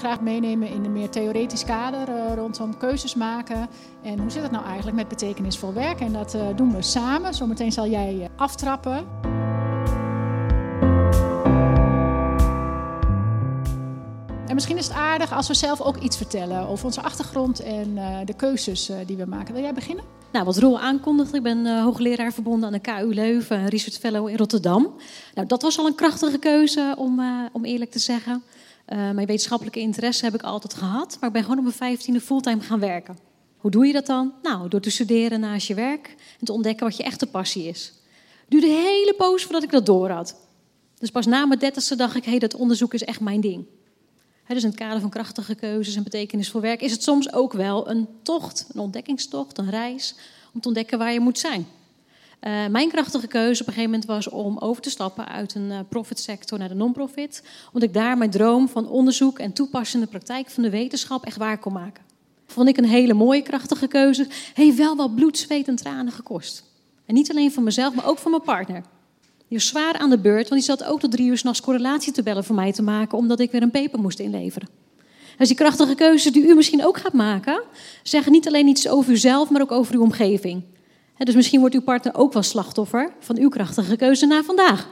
graag meenemen in een meer theoretisch kader uh, rondom keuzes maken. En hoe zit het nou eigenlijk met betekenisvol werk? En dat uh, doen we samen. Zometeen zal jij aftrappen. En misschien is het aardig als we zelf ook iets vertellen over onze achtergrond en de keuzes die we maken. Wil jij beginnen? Nou, wat Roel aankondigde, ik ben hoogleraar verbonden aan de KU Leuven, Research Fellow in Rotterdam. Nou, dat was al een krachtige keuze, om, om eerlijk te zeggen. Uh, mijn wetenschappelijke interesse heb ik altijd gehad, maar ik ben gewoon op mijn vijftiende fulltime gaan werken. Hoe doe je dat dan? Nou, door te studeren naast je werk en te ontdekken wat je echte passie is. Duurde een hele poos voordat ik dat door had. Dus pas na mijn dertigste dacht ik, hé, hey, dat onderzoek is echt mijn ding dus in het kader van krachtige keuzes en betekenisvol werk is het soms ook wel een tocht, een ontdekkingstocht, een reis om te ontdekken waar je moet zijn. Uh, mijn krachtige keuze op een gegeven moment was om over te stappen uit een uh, profitsector naar de non-profit. Omdat ik daar mijn droom van onderzoek en toepassende praktijk van de wetenschap echt waar kon maken. Vond ik een hele mooie krachtige keuze. Heeft wel wat bloed, zweet en tranen gekost. En niet alleen van mezelf, maar ook van mijn partner. Die was zwaar aan de beurt, want die zat ook tot drie uur s'nachts correlatie te bellen voor mij te maken, omdat ik weer een paper moest inleveren. Dus die krachtige keuzes die u misschien ook gaat maken, zeggen niet alleen iets over uzelf, maar ook over uw omgeving. Dus misschien wordt uw partner ook wel slachtoffer van uw krachtige keuze na vandaag.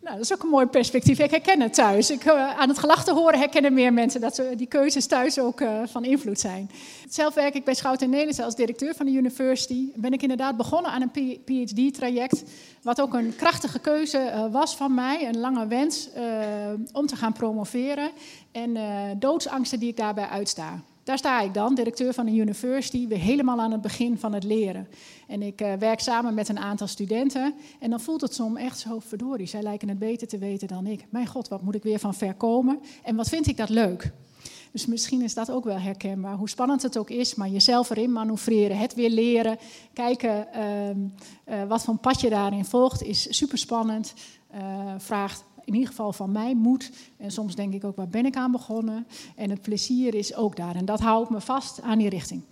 Nou, dat is ook een mooi perspectief. Ik herken het thuis. Ik, uh, aan het gelach horen herkennen meer mensen dat die keuzes thuis ook uh, van invloed zijn. Zelf werk ik bij Schouten Nederland als directeur van de university. Ben ik inderdaad begonnen aan een PhD-traject, wat ook een krachtige keuze uh, was van mij, een lange wens om te gaan promoveren en doodsangsten die ik daarbij uitsta. Daar sta ik dan, directeur van een university, weer helemaal aan het begin van het leren. En ik uh, werk samen met een aantal studenten. En dan voelt het soms echt zo verdorie. Zij lijken het beter te weten dan ik. Mijn god, wat moet ik weer van ver komen? En wat vind ik dat leuk? Dus misschien is dat ook wel herkenbaar. Hoe spannend het ook is, maar jezelf erin manoeuvreren, het weer leren, kijken uh, uh, wat voor pad je daarin volgt, is super spannend. Uh, vraagt in ieder geval van mij moed. En soms denk ik ook, waar ben ik aan begonnen? En het plezier is ook daar. En dat houdt me vast aan die richting.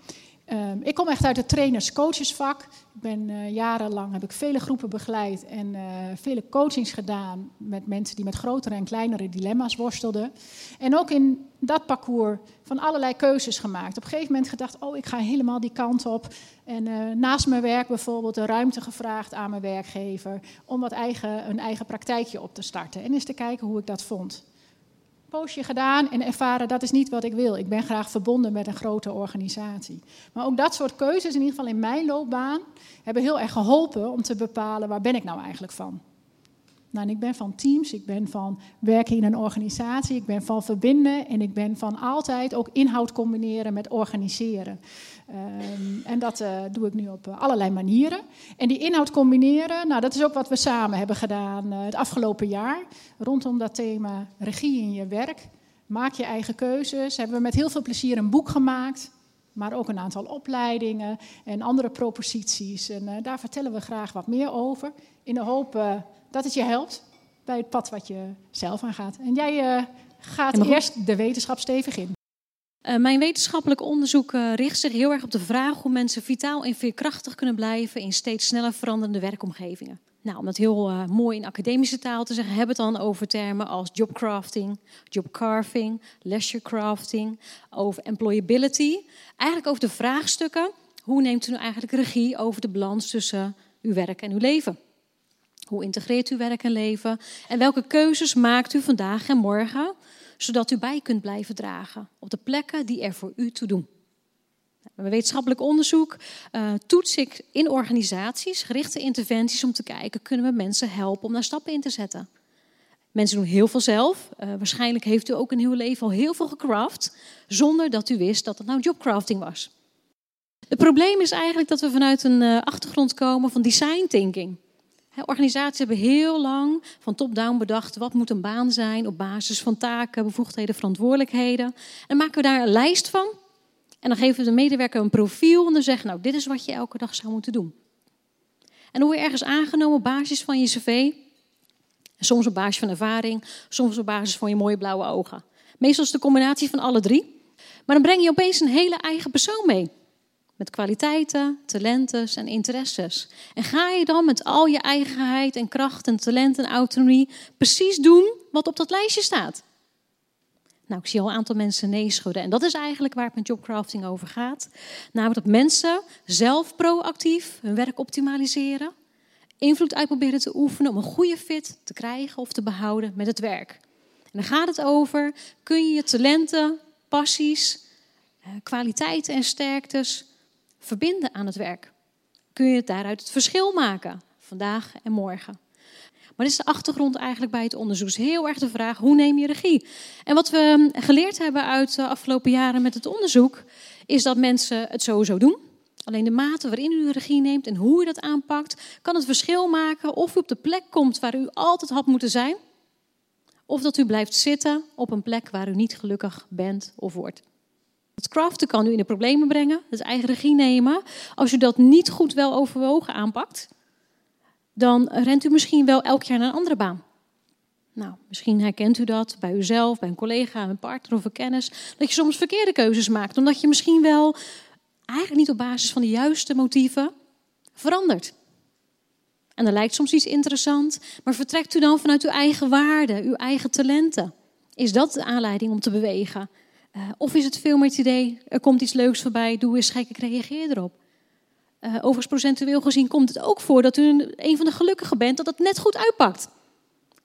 Um, ik kom echt uit het trainers-coachesvak. Ik ben uh, jarenlang heb ik vele groepen begeleid en uh, vele coachings gedaan met mensen die met grotere en kleinere dilemma's worstelden. En ook in dat parcours van allerlei keuzes gemaakt. Op een gegeven moment gedacht, oh, ik ga helemaal die kant op. En uh, naast mijn werk bijvoorbeeld de ruimte gevraagd aan mijn werkgever om wat eigen, een eigen praktijkje op te starten. En eens te kijken hoe ik dat vond poosje gedaan en ervaren dat is niet wat ik wil. Ik ben graag verbonden met een grote organisatie. Maar ook dat soort keuzes, in ieder geval in mijn loopbaan, hebben heel erg geholpen om te bepalen waar ben ik nou eigenlijk van. Nou, ik ben van teams, ik ben van werken in een organisatie, ik ben van verbinden en ik ben van altijd ook inhoud combineren met organiseren. Um, en dat uh, doe ik nu op uh, allerlei manieren. En die inhoud combineren, nou, dat is ook wat we samen hebben gedaan uh, het afgelopen jaar. Rondom dat thema regie in je werk. Maak je eigen keuzes. Hebben we met heel veel plezier een boek gemaakt. Maar ook een aantal opleidingen en andere proposities. En daar vertellen we graag wat meer over. In de hoop dat het je helpt bij het pad wat je zelf aangaat. En jij gaat eerst de wetenschap stevig in. Uh, mijn wetenschappelijk onderzoek uh, richt zich heel erg op de vraag hoe mensen vitaal en veerkrachtig kunnen blijven in steeds sneller veranderende werkomgevingen. Nou, om dat heel uh, mooi in academische taal te zeggen, hebben we het dan over termen als jobcrafting, jobcarving, leisure crafting, over employability. Eigenlijk over de vraagstukken, hoe neemt u nu eigenlijk regie over de balans tussen uw werk en uw leven? Hoe integreert u werk en leven? En welke keuzes maakt u vandaag en morgen zodat u bij kunt blijven dragen op de plekken die er voor u toe doen. Bij wetenschappelijk onderzoek uh, toets ik in organisaties gerichte interventies om te kijken, kunnen we mensen helpen om daar stappen in te zetten. Mensen doen heel veel zelf. Uh, waarschijnlijk heeft u ook in uw leven al heel veel gecraft, zonder dat u wist dat het nou jobcrafting was. Het probleem is eigenlijk dat we vanuit een uh, achtergrond komen van design thinking. Organisaties hebben heel lang van top-down bedacht wat moet een baan zijn op basis van taken, bevoegdheden, verantwoordelijkheden. En maken we daar een lijst van. En dan geven we de medewerker een profiel en dan zeggen nou dit is wat je elke dag zou moeten doen. En dan word je ergens aangenomen op basis van je cv. Soms op basis van ervaring, soms op basis van je mooie blauwe ogen. Meestal is het de combinatie van alle drie. Maar dan breng je opeens een hele eigen persoon mee. Met kwaliteiten, talenten en interesses. En ga je dan met al je eigenheid en kracht en talent en autonomie precies doen wat op dat lijstje staat? Nou, ik zie al een aantal mensen nee schudden. En dat is eigenlijk waar het met jobcrafting over gaat. Namelijk dat mensen zelf proactief hun werk optimaliseren. Invloed uitproberen te oefenen om een goede fit te krijgen of te behouden met het werk. En dan gaat het over, kun je je talenten, passies, eh, kwaliteiten en sterktes verbinden aan het werk? Kun je daaruit het verschil maken, vandaag en morgen? Maar dit is de achtergrond eigenlijk bij het onderzoek. Het is heel erg de vraag, hoe neem je regie? En wat we geleerd hebben uit de afgelopen jaren met het onderzoek, is dat mensen het sowieso doen. Alleen de mate waarin u regie neemt en hoe u dat aanpakt, kan het verschil maken of u op de plek komt waar u altijd had moeten zijn, of dat u blijft zitten op een plek waar u niet gelukkig bent of wordt. Het craften kan u in de problemen brengen, het eigen regie nemen. Als u dat niet goed wel overwogen aanpakt, dan rent u misschien wel elk jaar naar een andere baan. Nou, misschien herkent u dat bij uzelf, bij een collega, een partner of een kennis. Dat je soms verkeerde keuzes maakt, omdat je misschien wel eigenlijk niet op basis van de juiste motieven verandert. En dan lijkt soms iets interessant, maar vertrekt u dan vanuit uw eigen waarden, uw eigen talenten? Is dat de aanleiding om te bewegen? Uh, of is het veel meer het idee, er komt iets leuks voorbij, doe eens gek, ik reageer erop? Uh, overigens, procentueel gezien komt het ook voor dat u een van de gelukkigen bent dat het net goed uitpakt.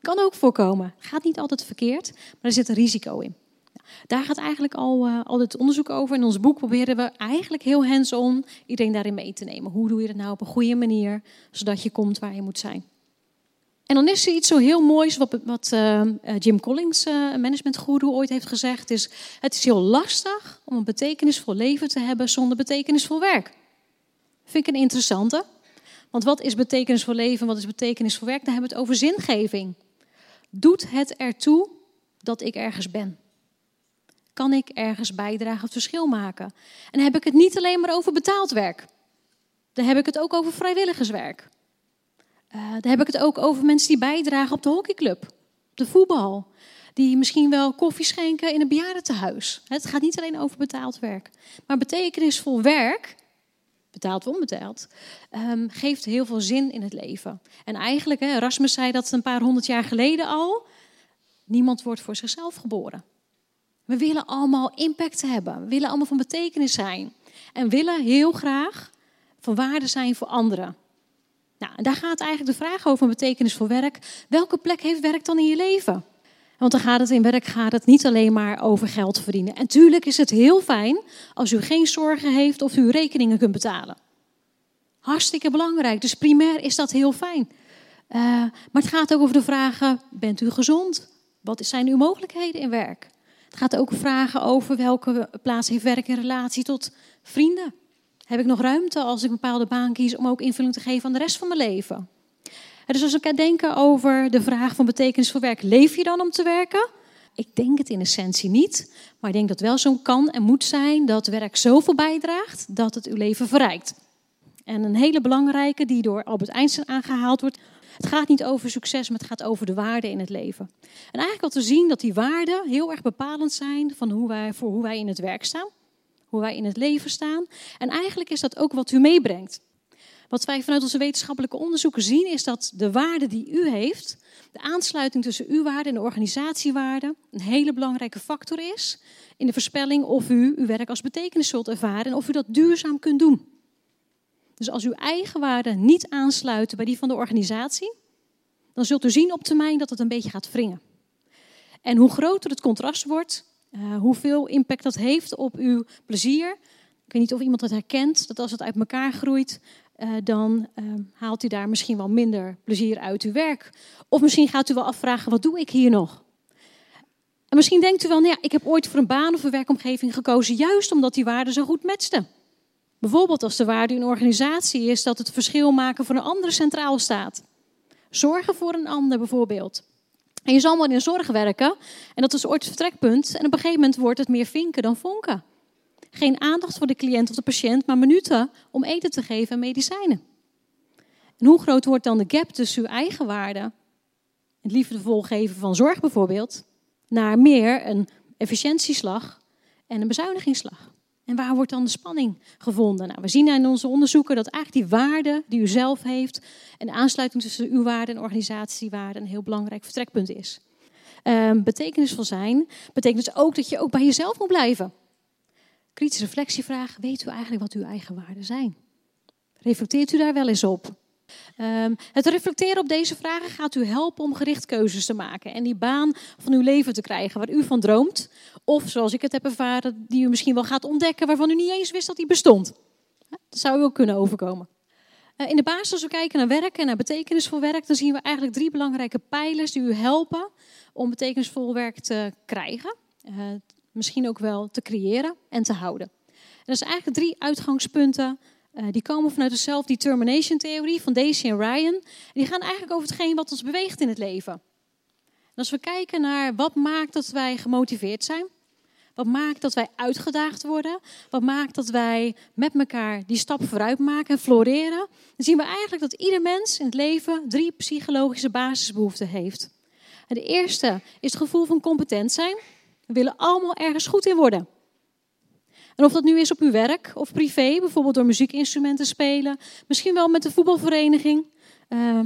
Kan ook voorkomen. Gaat niet altijd verkeerd, maar er zit een risico in. Daar gaat eigenlijk al, uh, al het onderzoek over. In ons boek proberen we eigenlijk heel hands-on iedereen daarin mee te nemen. Hoe doe je dat nou op een goede manier, zodat je komt waar je moet zijn. En dan is er iets zo heel moois wat, wat uh, Jim Collins, uh, managementgoeroe, ooit heeft gezegd. Is, het is heel lastig om een betekenisvol leven te hebben zonder betekenisvol werk. Vind ik een interessante. Want wat is betekenisvol leven, wat is betekenisvol werk? Dan hebben we het over zingeving. Doet het ertoe dat ik ergens ben? Kan ik ergens bijdragen, het verschil maken? En dan heb ik het niet alleen maar over betaald werk. Dan heb ik het ook over vrijwilligerswerk. Uh, dan heb ik het ook over mensen die bijdragen op de hockeyclub, op de voetbal. Die misschien wel koffie schenken in een bejaardentehuis. Het gaat niet alleen over betaald werk. Maar betekenisvol werk, betaald of onbetaald, um, geeft heel veel zin in het leven. En eigenlijk, hè, Erasmus zei dat een paar honderd jaar geleden al, niemand wordt voor zichzelf geboren. We willen allemaal impact hebben. We willen allemaal van betekenis zijn. En willen heel graag van waarde zijn voor anderen. Nou, daar gaat eigenlijk de vraag over betekenisvol werk. Welke plek heeft werk dan in je leven? Want dan gaat het in werk gaat het niet alleen maar over geld verdienen. En tuurlijk is het heel fijn als u geen zorgen heeft of u rekeningen kunt betalen. Hartstikke belangrijk. Dus primair is dat heel fijn. Uh, maar het gaat ook over de vragen: bent u gezond? Wat zijn uw mogelijkheden in werk? Het gaat ook vragen over welke plaats heeft werk in relatie tot vrienden. Heb ik nog ruimte als ik een bepaalde baan kies om ook invulling te geven aan de rest van mijn leven? Dus als ik denken over de vraag van betekenis voor werk, leef je dan om te werken? Ik denk het in essentie niet, maar ik denk dat wel zo kan en moet zijn dat werk zoveel bijdraagt dat het uw leven verrijkt. En een hele belangrijke die door Albert Einstein aangehaald wordt. Het gaat niet over succes, maar het gaat over de waarden in het leven. En eigenlijk wat we zien dat die waarden heel erg bepalend zijn van hoe wij, voor hoe wij in het werk staan hoe wij in het leven staan. En eigenlijk is dat ook wat u meebrengt. Wat wij vanuit onze wetenschappelijke onderzoeken zien, is dat de waarde die u heeft, de aansluiting tussen uw waarde en de organisatiewaarde, een hele belangrijke factor is in de voorspelling of u uw werk als betekenis zult ervaren en of u dat duurzaam kunt doen. Dus als uw eigen waarden niet aansluiten bij die van de organisatie, dan zult u zien op termijn dat het een beetje gaat wringen. En hoe groter het contrast wordt, uh, hoeveel impact dat heeft op uw plezier. Ik weet niet of iemand dat herkent, dat als het uit elkaar groeit, uh, dan uh, haalt u daar misschien wel minder plezier uit uw werk. Of misschien gaat u wel afvragen, wat doe ik hier nog? En misschien denkt u wel, nou ja, ik heb ooit voor een baan of een werkomgeving gekozen, juist omdat die waarden zo goed matchten. Bijvoorbeeld als de waarde in een organisatie is dat het verschil maken voor een andere centraal staat. Zorgen voor een ander bijvoorbeeld. En je zal maar in zorg werken. En dat is ooit het vertrekpunt. En op een gegeven moment wordt het meer vinken dan vonken. Geen aandacht voor de cliënt of de patiënt, maar minuten om eten te geven en medicijnen. En hoe groot wordt dan de gap tussen uw eigen waarde, het liefdevol geven van zorg bijvoorbeeld, naar meer een efficiëntieslag en een bezuinigingsslag? En waar wordt dan de spanning gevonden? Nou, we zien in onze onderzoeken dat eigenlijk die waarde die u zelf heeft en de aansluiting tussen uw waarde en organisatiewaarde een heel belangrijk vertrekpunt is. Ehm, betekenisvol zijn betekent dus ook dat je ook bij jezelf moet blijven. Kritische reflectievraag: weet u eigenlijk wat uw eigen waarden zijn? Reflecteert u daar wel eens op? Um, het reflecteren op deze vragen gaat u helpen om gericht keuzes te maken en die baan van uw leven te krijgen waar u van droomt. Of zoals ik het heb ervaren, die u misschien wel gaat ontdekken waarvan u niet eens wist dat die bestond. Dat zou u ook kunnen overkomen. Uh, in de basis, als we kijken naar werk en naar betekenisvol werk, dan zien we eigenlijk drie belangrijke pijlers die u helpen om betekenisvol werk te krijgen. Uh, misschien ook wel te creëren en te houden. En dat zijn eigenlijk drie uitgangspunten uh, die komen vanuit de self-determination theorie van Daisy en Ryan. Die gaan eigenlijk over hetgeen wat ons beweegt in het leven. En als we kijken naar wat maakt dat wij gemotiveerd zijn, wat maakt dat wij uitgedaagd worden, wat maakt dat wij met elkaar die stap vooruit maken en floreren, dan zien we eigenlijk dat ieder mens in het leven drie psychologische basisbehoeften heeft. En de eerste is het gevoel van competent zijn. We willen allemaal ergens goed in worden. En of dat nu is op uw werk of privé, bijvoorbeeld door muziekinstrumenten spelen, misschien wel met de voetbalvereniging, uh,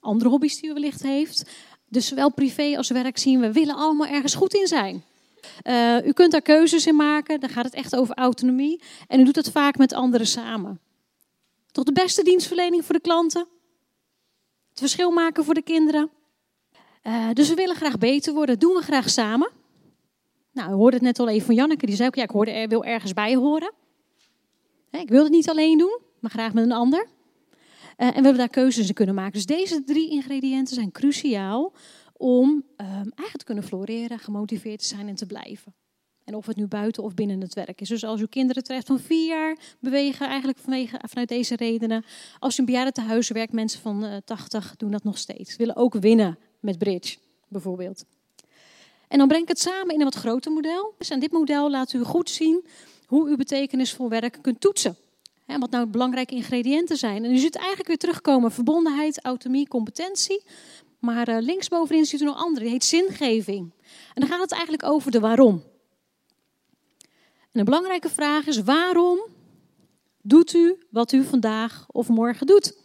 andere hobby's die u wellicht heeft. Dus zowel privé als werk zien we, willen allemaal ergens goed in zijn. Uh, u kunt daar keuzes in maken, dan gaat het echt over autonomie. En u doet dat vaak met anderen samen. Toch de beste dienstverlening voor de klanten. Het verschil maken voor de kinderen. Uh, dus we willen graag beter worden, doen we graag samen. Nou, we hoorden het net al even van Janneke. Die zei ook, ja, ik hoorde, wil ergens bij horen. Ik wil het niet alleen doen, maar graag met een ander. Uh, en we hebben daar keuzes in kunnen maken. Dus deze drie ingrediënten zijn cruciaal om um, eigenlijk te kunnen floreren, gemotiveerd te zijn en te blijven. En of het nu buiten of binnen het werk is. Dus als uw kinderen terecht van vier jaar bewegen, eigenlijk vanwege, vanuit deze redenen. Als u een thuis werkt, mensen van uh, 80 doen dat nog steeds. Willen ook winnen met bridge, bijvoorbeeld. En dan breng ik het samen in een wat groter model. Dus en dit model laat u goed zien hoe u betekenisvol werk kunt toetsen. En wat nou belangrijke ingrediënten zijn. En u ziet eigenlijk weer terugkomen verbondenheid, autonomie, competentie. Maar uh, linksbovenin ziet u nog andere, die heet zingeving. En dan gaat het eigenlijk over de waarom. En een belangrijke vraag is: waarom doet u wat u vandaag of morgen doet?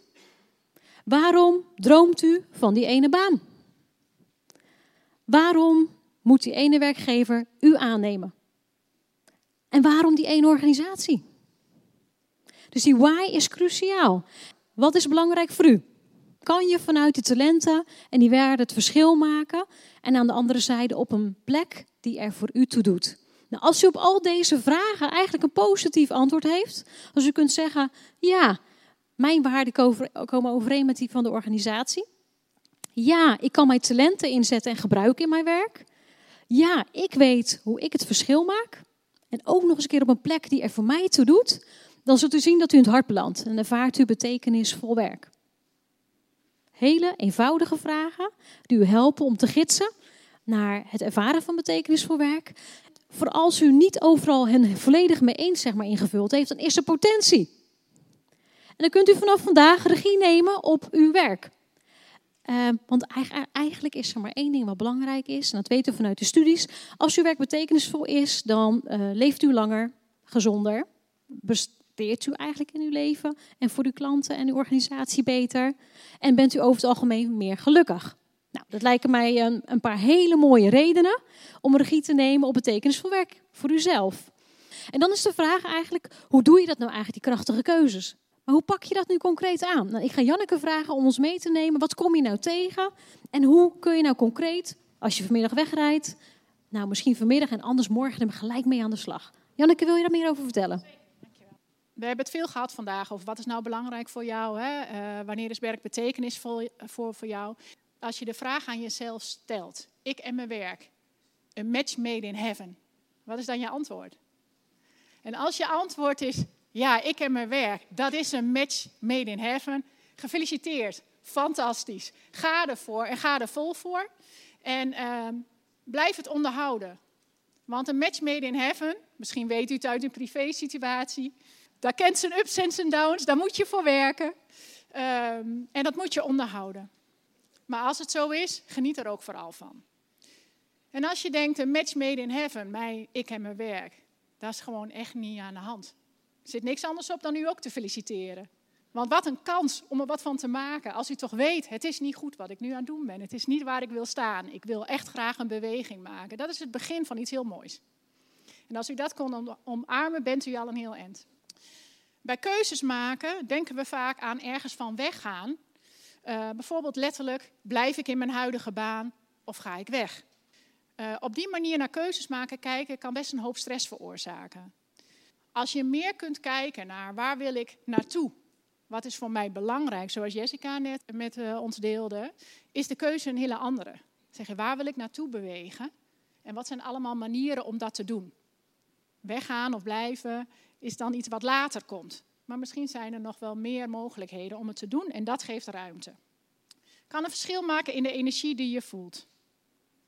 Waarom droomt u van die ene baan? Waarom moet die ene werkgever u aannemen? En waarom die ene organisatie? Dus die why is cruciaal. Wat is belangrijk voor u? Kan je vanuit die talenten en die waarden het verschil maken en aan de andere zijde op een plek die er voor u toe doet? Nou, als u op al deze vragen eigenlijk een positief antwoord heeft, als u kunt zeggen, ja, mijn waarden komen overeen met die van de organisatie. Ja, ik kan mijn talenten inzetten en gebruiken in mijn werk. Ja, ik weet hoe ik het verschil maak. En ook nog eens een keer op een plek die er voor mij toe doet. Dan zult u zien dat u in het hart belandt en ervaart u betekenisvol werk. Hele eenvoudige vragen die u helpen om te gidsen naar het ervaren van betekenisvol werk. Voor als u niet overal hen volledig mee eens zeg maar, ingevuld heeft, dan is er potentie. En dan kunt u vanaf vandaag regie nemen op uw werk. Uh, want eigenlijk is er maar één ding wat belangrijk is, en dat weten we vanuit de studies. Als uw werk betekenisvol is, dan uh, leeft u langer, gezonder, besteedt u eigenlijk in uw leven en voor uw klanten en uw organisatie beter. En bent u over het algemeen meer gelukkig. Nou, dat lijken mij een, een paar hele mooie redenen om regie te nemen op betekenisvol werk voor uzelf. En dan is de vraag eigenlijk, hoe doe je dat nou eigenlijk, die krachtige keuzes? Maar hoe pak je dat nu concreet aan? Nou, ik ga Janneke vragen om ons mee te nemen. Wat kom je nou tegen? En hoe kun je nou concreet, als je vanmiddag wegrijdt, nou misschien vanmiddag en anders morgen er gelijk mee aan de slag? Janneke, wil je daar meer over vertellen? We hebben het veel gehad vandaag over wat is nou belangrijk voor jou. Hè? Uh, wanneer is werk betekenisvol voor, voor jou? Als je de vraag aan jezelf stelt, ik en mijn werk, een match made in heaven. Wat is dan je antwoord? En als je antwoord is, ja, ik en mijn werk, dat is een match made in heaven. Gefeliciteerd, fantastisch. Ga ervoor en ga er vol voor. En uh, blijf het onderhouden. Want een match made in heaven, misschien weet u het uit een privé situatie, daar kent zijn ups en zijn downs, daar moet je voor werken. Um, en dat moet je onderhouden. Maar als het zo is, geniet er ook vooral van. En als je denkt, een match made in heaven, mij, ik en mijn werk, dat is gewoon echt niet aan de hand. Er zit niks anders op dan u ook te feliciteren. Want wat een kans om er wat van te maken. Als u toch weet, het is niet goed wat ik nu aan het doen ben. Het is niet waar ik wil staan. Ik wil echt graag een beweging maken. Dat is het begin van iets heel moois. En als u dat kon omarmen, bent u al een heel eind. Bij keuzes maken denken we vaak aan ergens van weggaan. Uh, bijvoorbeeld letterlijk, blijf ik in mijn huidige baan of ga ik weg? Uh, op die manier naar keuzes maken kijken kan best een hoop stress veroorzaken. Als je meer kunt kijken naar waar wil ik naartoe? Wat is voor mij belangrijk, zoals Jessica net met uh, ons deelde, is de keuze een hele andere. Zeg je, waar wil ik naartoe bewegen? En wat zijn allemaal manieren om dat te doen? Weggaan of blijven is dan iets wat later komt. Maar misschien zijn er nog wel meer mogelijkheden om het te doen en dat geeft ruimte. Kan een verschil maken in de energie die je voelt.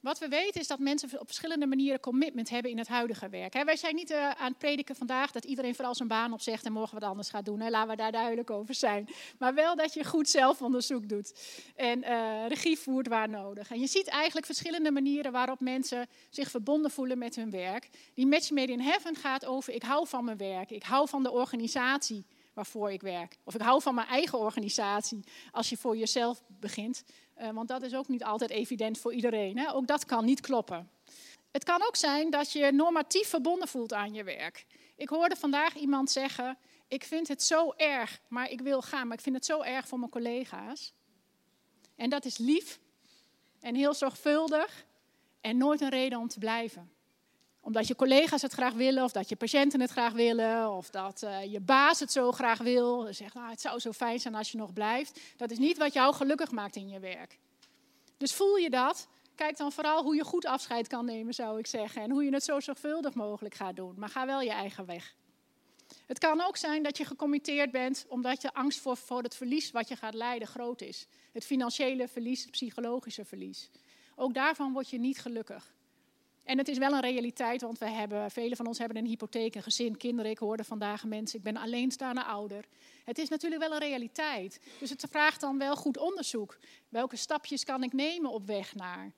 Wat we weten is dat mensen op verschillende manieren commitment hebben in het huidige werk. wij zijn niet uh, aan het prediken vandaag dat iedereen vooral zijn baan opzegt en morgen wat anders gaat doen. Laten we daar duidelijk over zijn. Maar wel dat je goed zelfonderzoek doet en uh, regie voert waar nodig. En je ziet eigenlijk verschillende manieren waarop mensen zich verbonden voelen met hun werk. Die Match Made in Heaven gaat over ik hou van mijn werk, ik hou van de organisatie waarvoor ik werk. Of ik hou van mijn eigen organisatie als je voor jezelf begint. Uh, want dat is ook niet altijd evident voor iedereen. Hè? Ook dat kan niet kloppen. Het kan ook zijn dat je normatief verbonden voelt aan je werk. Ik hoorde vandaag iemand zeggen: Ik vind het zo erg, maar ik wil gaan, maar ik vind het zo erg voor mijn collega's. En dat is lief en heel zorgvuldig en nooit een reden om te blijven omdat je collega's het graag willen, of dat je patiënten het graag willen, of dat uh, je baas het zo graag wil. Zegt, nou, het zou zo fijn zijn als je nog blijft. Dat is niet wat jou gelukkig maakt in je werk. Dus voel je dat? Kijk dan vooral hoe je goed afscheid kan nemen, zou ik zeggen. En hoe je het zo zorgvuldig mogelijk gaat doen. Maar ga wel je eigen weg. Het kan ook zijn dat je gecommitteerd bent omdat je angst voor, voor het verlies wat je gaat leiden groot is. Het financiële verlies, het psychologische verlies. Ook daarvan word je niet gelukkig. En het is wel een realiteit, want we hebben, velen van ons hebben een hypotheek, een gezin, kinderen. Ik hoorde vandaag mensen, ik ben alleenstaande ouder. Het is natuurlijk wel een realiteit. Dus het vraagt dan wel goed onderzoek. Welke stapjes kan ik nemen op weg naar?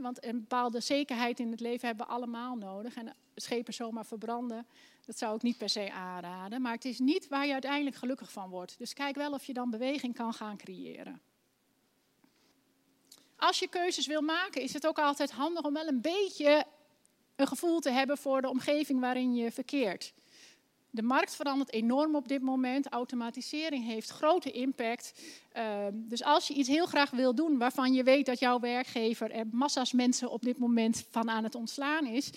want een bepaalde zekerheid in het leven hebben we allemaal nodig. En schepen zomaar verbranden, dat zou ik niet per se aanraden. Maar het is niet waar je uiteindelijk gelukkig van wordt. Dus kijk wel of je dan beweging kan gaan creëren. Als je keuzes wil maken, is het ook altijd handig om wel een beetje een gevoel te hebben voor de omgeving waarin je verkeert. De markt verandert enorm op dit moment. Automatisering heeft grote impact. Ehm, dus als je iets heel graag wil doen waarvan je weet dat jouw werkgever er massa's mensen op dit moment van aan het ontslaan is,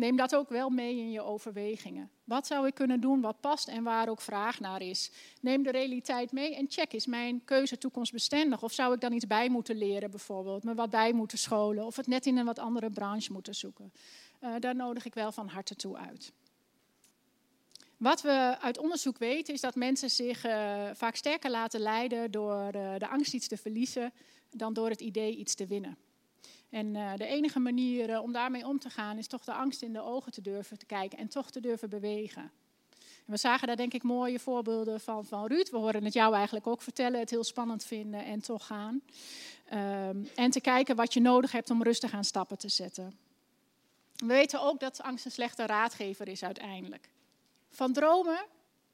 Neem dat ook wel mee in je overwegingen. Wat zou ik kunnen doen wat past en waar ook vraag naar is? Neem de realiteit mee en check, is mijn keuze toekomstbestendig? Of zou ik dan iets bij moeten leren bijvoorbeeld, me wat bij moeten scholen of het net in een wat andere branche moeten zoeken? Uh, daar nodig ik wel van harte toe uit. Wat we uit onderzoek weten is dat mensen zich uh, vaak sterker laten leiden door uh, de angst iets te verliezen dan door het idee iets te winnen. En uh, de enige manier uh, om daarmee om te gaan is toch de angst in de ogen te durven te kijken en toch te durven bewegen. En we zagen daar denk ik mooie voorbeelden van, van Ruud. We horen het jou eigenlijk ook vertellen, het heel spannend vinden en toch gaan. Um, en te kijken wat je nodig hebt om rustig aan stappen te zetten. We weten ook dat angst een slechte raadgever is uiteindelijk. Van dromen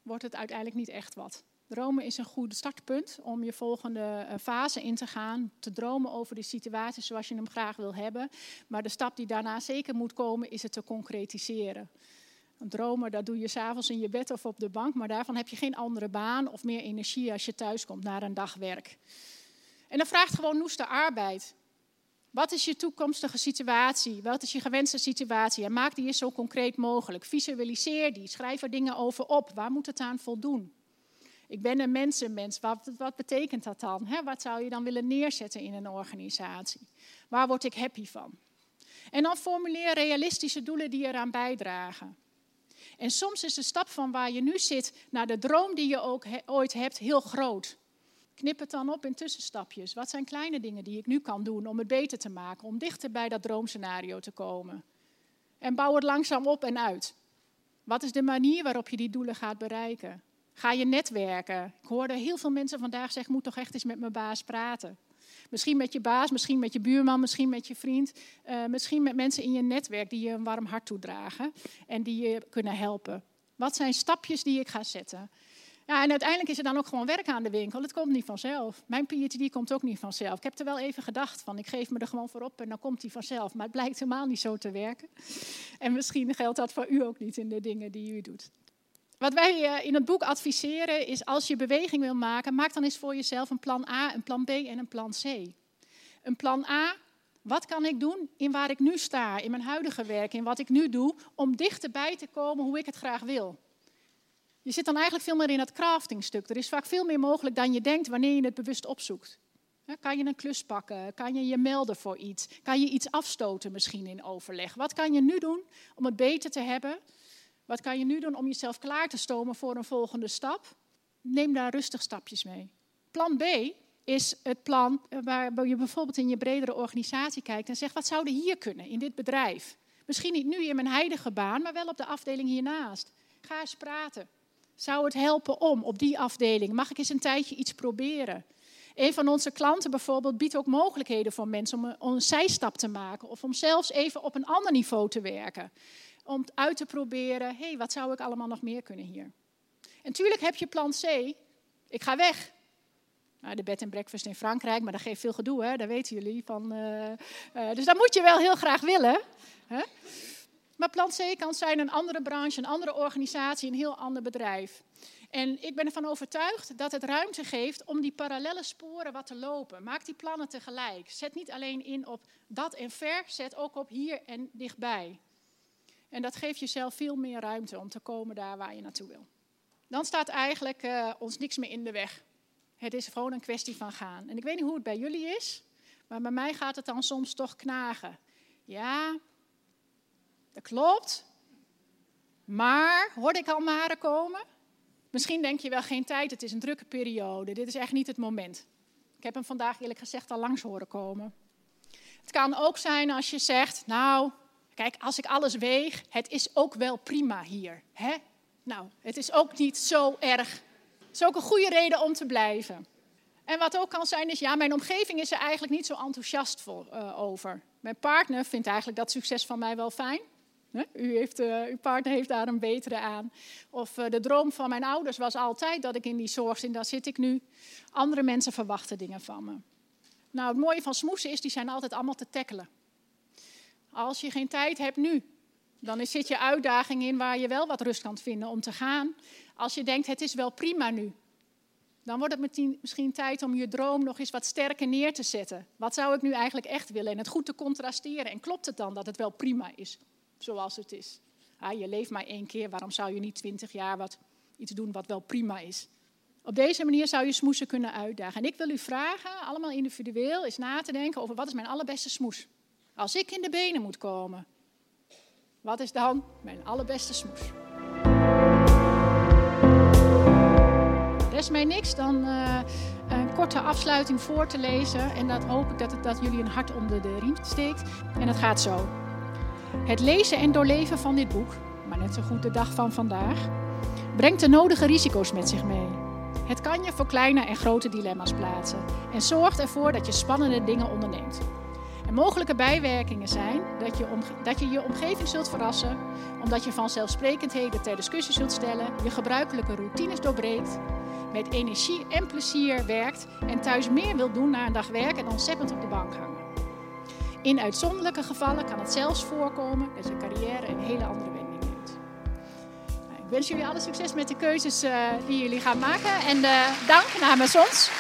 wordt het uiteindelijk niet echt wat. Dromen is een goed startpunt om je volgende eh, fase in te gaan. Te dromen over de situatie zoals je hem graag wil hebben. Maar de stap die daarna zeker moet komen, is het te concretiseren. Dromen, dat doe je s'avonds in je bed of op de bank. Maar daarvan heb je geen andere baan of meer energie als je thuis komt na een dag werk. En dan vraagt gewoon noeste arbeid. Wat is je toekomstige situatie? Wat is je gewenste situatie? En maak die eens zo concreet mogelijk. Visualiseer die. Schrijf er dingen over op. Waar moet het aan voldoen? Ik ben een mensenmens. Wat, wat betekent dat dan? wat zou je dan willen neerzetten in een organisatie? Waar word ik happy van? En dan formuleer realistische doelen die eraan bijdragen. En soms is de stap van waar je nu zit naar de droom die je ook ooit hebt heel groot. Knip het dan op in tussenstapjes. Wat zijn kleine dingen die ik nu kan doen om het beter te maken, om dichter bij dat droomscenario te komen? En bouw het langzaam op en uit. Wat is de manier waarop je die doelen gaat bereiken? Ga je netwerken. Ik hoorde heel veel mensen vandaag zeggen, moet toch echt eens met mijn baas praten. Misschien met je baas, misschien met je buurman, misschien met je vriend. Uh, misschien met mensen in je netwerk die je een warm hart toedragen en die je kunnen helpen. Wat zijn stapjes die ik ga zetten? Ja, en uiteindelijk is er dan ook gewoon werk aan de winkel. Het komt niet vanzelf. Mijn PhD komt ook niet vanzelf. Ik heb er wel even gedacht van, ik geef me er gewoon voor op en dan komt die vanzelf. Maar het blijkt helemaal niet zo te werken. En misschien geldt dat voor u ook niet in de dingen die u doet. Wat wij eh, in het boek adviseren is, als je beweging wil maken, maak dan eens voor jezelf een plan A, een plan B en een plan C. Een plan A, wat kan ik doen in waar ik nu sta, in mijn huidige werk, in wat ik nu doe, om dichterbij te komen hoe ik het graag wil. Je zit dan eigenlijk veel meer in het craftingstuk. Er is vaak veel meer mogelijk dan je denkt wanneer je het bewust opzoekt. Kan je een klus pakken? Kan je je melden voor iets? Kan je iets afstoten misschien in overleg? Wat kan je nu doen om het beter te hebben? Wat kan je nu doen om jezelf klaar te stomen voor een volgende stap? Neem daar rustig stapjes mee. Plan B is het plan waar je bijvoorbeeld in je bredere organisatie kijkt en zegt: wat zou er hier kunnen in dit bedrijf? Misschien niet nu in mijn heilige baan, maar wel op de afdeling hiernaast. Ga eens praten. Zou het helpen om op die afdeling? Mag ik eens een tijdje iets proberen? Een van onze klanten bijvoorbeeld biedt ook mogelijkheden voor mensen om een zijstap te maken of om zelfs even op een ander niveau te werken. Om uit te proberen, hé, hey, wat zou ik allemaal nog meer kunnen hier? En natuurlijk heb je plan C, ik ga weg. Nou, de bed en breakfast in Frankrijk, maar dat geeft veel gedoe, hè? dat weten jullie. Van, uh, uh, dus dat moet je wel heel graag willen. Hè? Maar plan C kan zijn een andere branche, een andere organisatie, een heel ander bedrijf. En ik ben ervan overtuigd dat het ruimte geeft om die parallele sporen wat te lopen. Maak die plannen tegelijk. Zet niet alleen in op dat en ver, zet ook op hier en dichtbij. En dat geeft jezelf veel meer ruimte om te komen daar waar je naartoe wil. Dan staat eigenlijk uh, ons niks meer in de weg. Het is gewoon een kwestie van gaan. En ik weet niet hoe het bij jullie is, maar bij mij gaat het dan soms toch knagen. Ja, dat klopt. Maar, hoorde ik al maren komen? Misschien denk je wel geen tijd, het is een drukke periode. Dit is echt niet het moment. Ik heb hem vandaag eerlijk gezegd al langs horen komen. Het kan ook zijn als je zegt, nou, kijk, als ik alles weeg, het is ook wel prima hier. Hè? Nou, het is ook niet zo erg. Het is ook een goede reden om te blijven. En wat ook kan zijn is, ja, mijn omgeving is er eigenlijk niet zo enthousiast voor, uh, over. Mijn partner vindt eigenlijk dat succes van mij wel fijn. U heeft, uh, uw partner heeft daar een betere aan. Of uh, de droom van mijn ouders was altijd dat ik in die zorg zit. Daar zit ik nu. Andere mensen verwachten dingen van me. Nou, het mooie van smoesen is, die zijn altijd allemaal te tackelen. Als je geen tijd hebt nu, dan zit je uitdaging in waar je wel wat rust kan vinden om te gaan. Als je denkt, het is wel prima nu, dan wordt het misschien tijd om je droom nog eens wat sterker neer te zetten. Wat zou ik nu eigenlijk echt willen? En het goed te contrasteren. En klopt het dan dat het wel prima is? zoals het is. Ah, je leeft maar één keer, waarom zou je niet twintig jaar wat, iets doen wat wel prima is? Op deze manier zou je smoesen kunnen uitdagen. En ik wil u vragen, allemaal individueel, eens na te denken over wat is mijn allerbeste smoes. Als ik in de benen moet komen, wat is dan mijn allerbeste smoes? Er is mij niks dan uh, een korte afsluiting voor te lezen. En dat hoop ik dat, het, dat jullie een hart onder de riem steekt. En het gaat zo. Het lezen en doorleven van dit boek, maar net zo goed de dag van vandaag, brengt de nodige risico's met zich mee. Het kan je voor kleine en grote dilemma's plaatsen en zorgt ervoor dat je spannende dingen onderneemt. En mogelijke bijwerkingen zijn dat je, dat je je omgeving zult verrassen, omdat je vanzelfsprekendheden ter discussie zult stellen, je gebruikelijke routines doorbreekt, met energie en plezier werkt en thuis meer wilt doen na een dag werken dan zeppend op de bank hangen. In uitzonderlijke gevallen kan het zelfs voorkomen dat je carrière een hele andere wending neemt. Nou, ik wens jullie alle succes met de keuzes uh, die jullie gaan maken en uh, dank namens ons.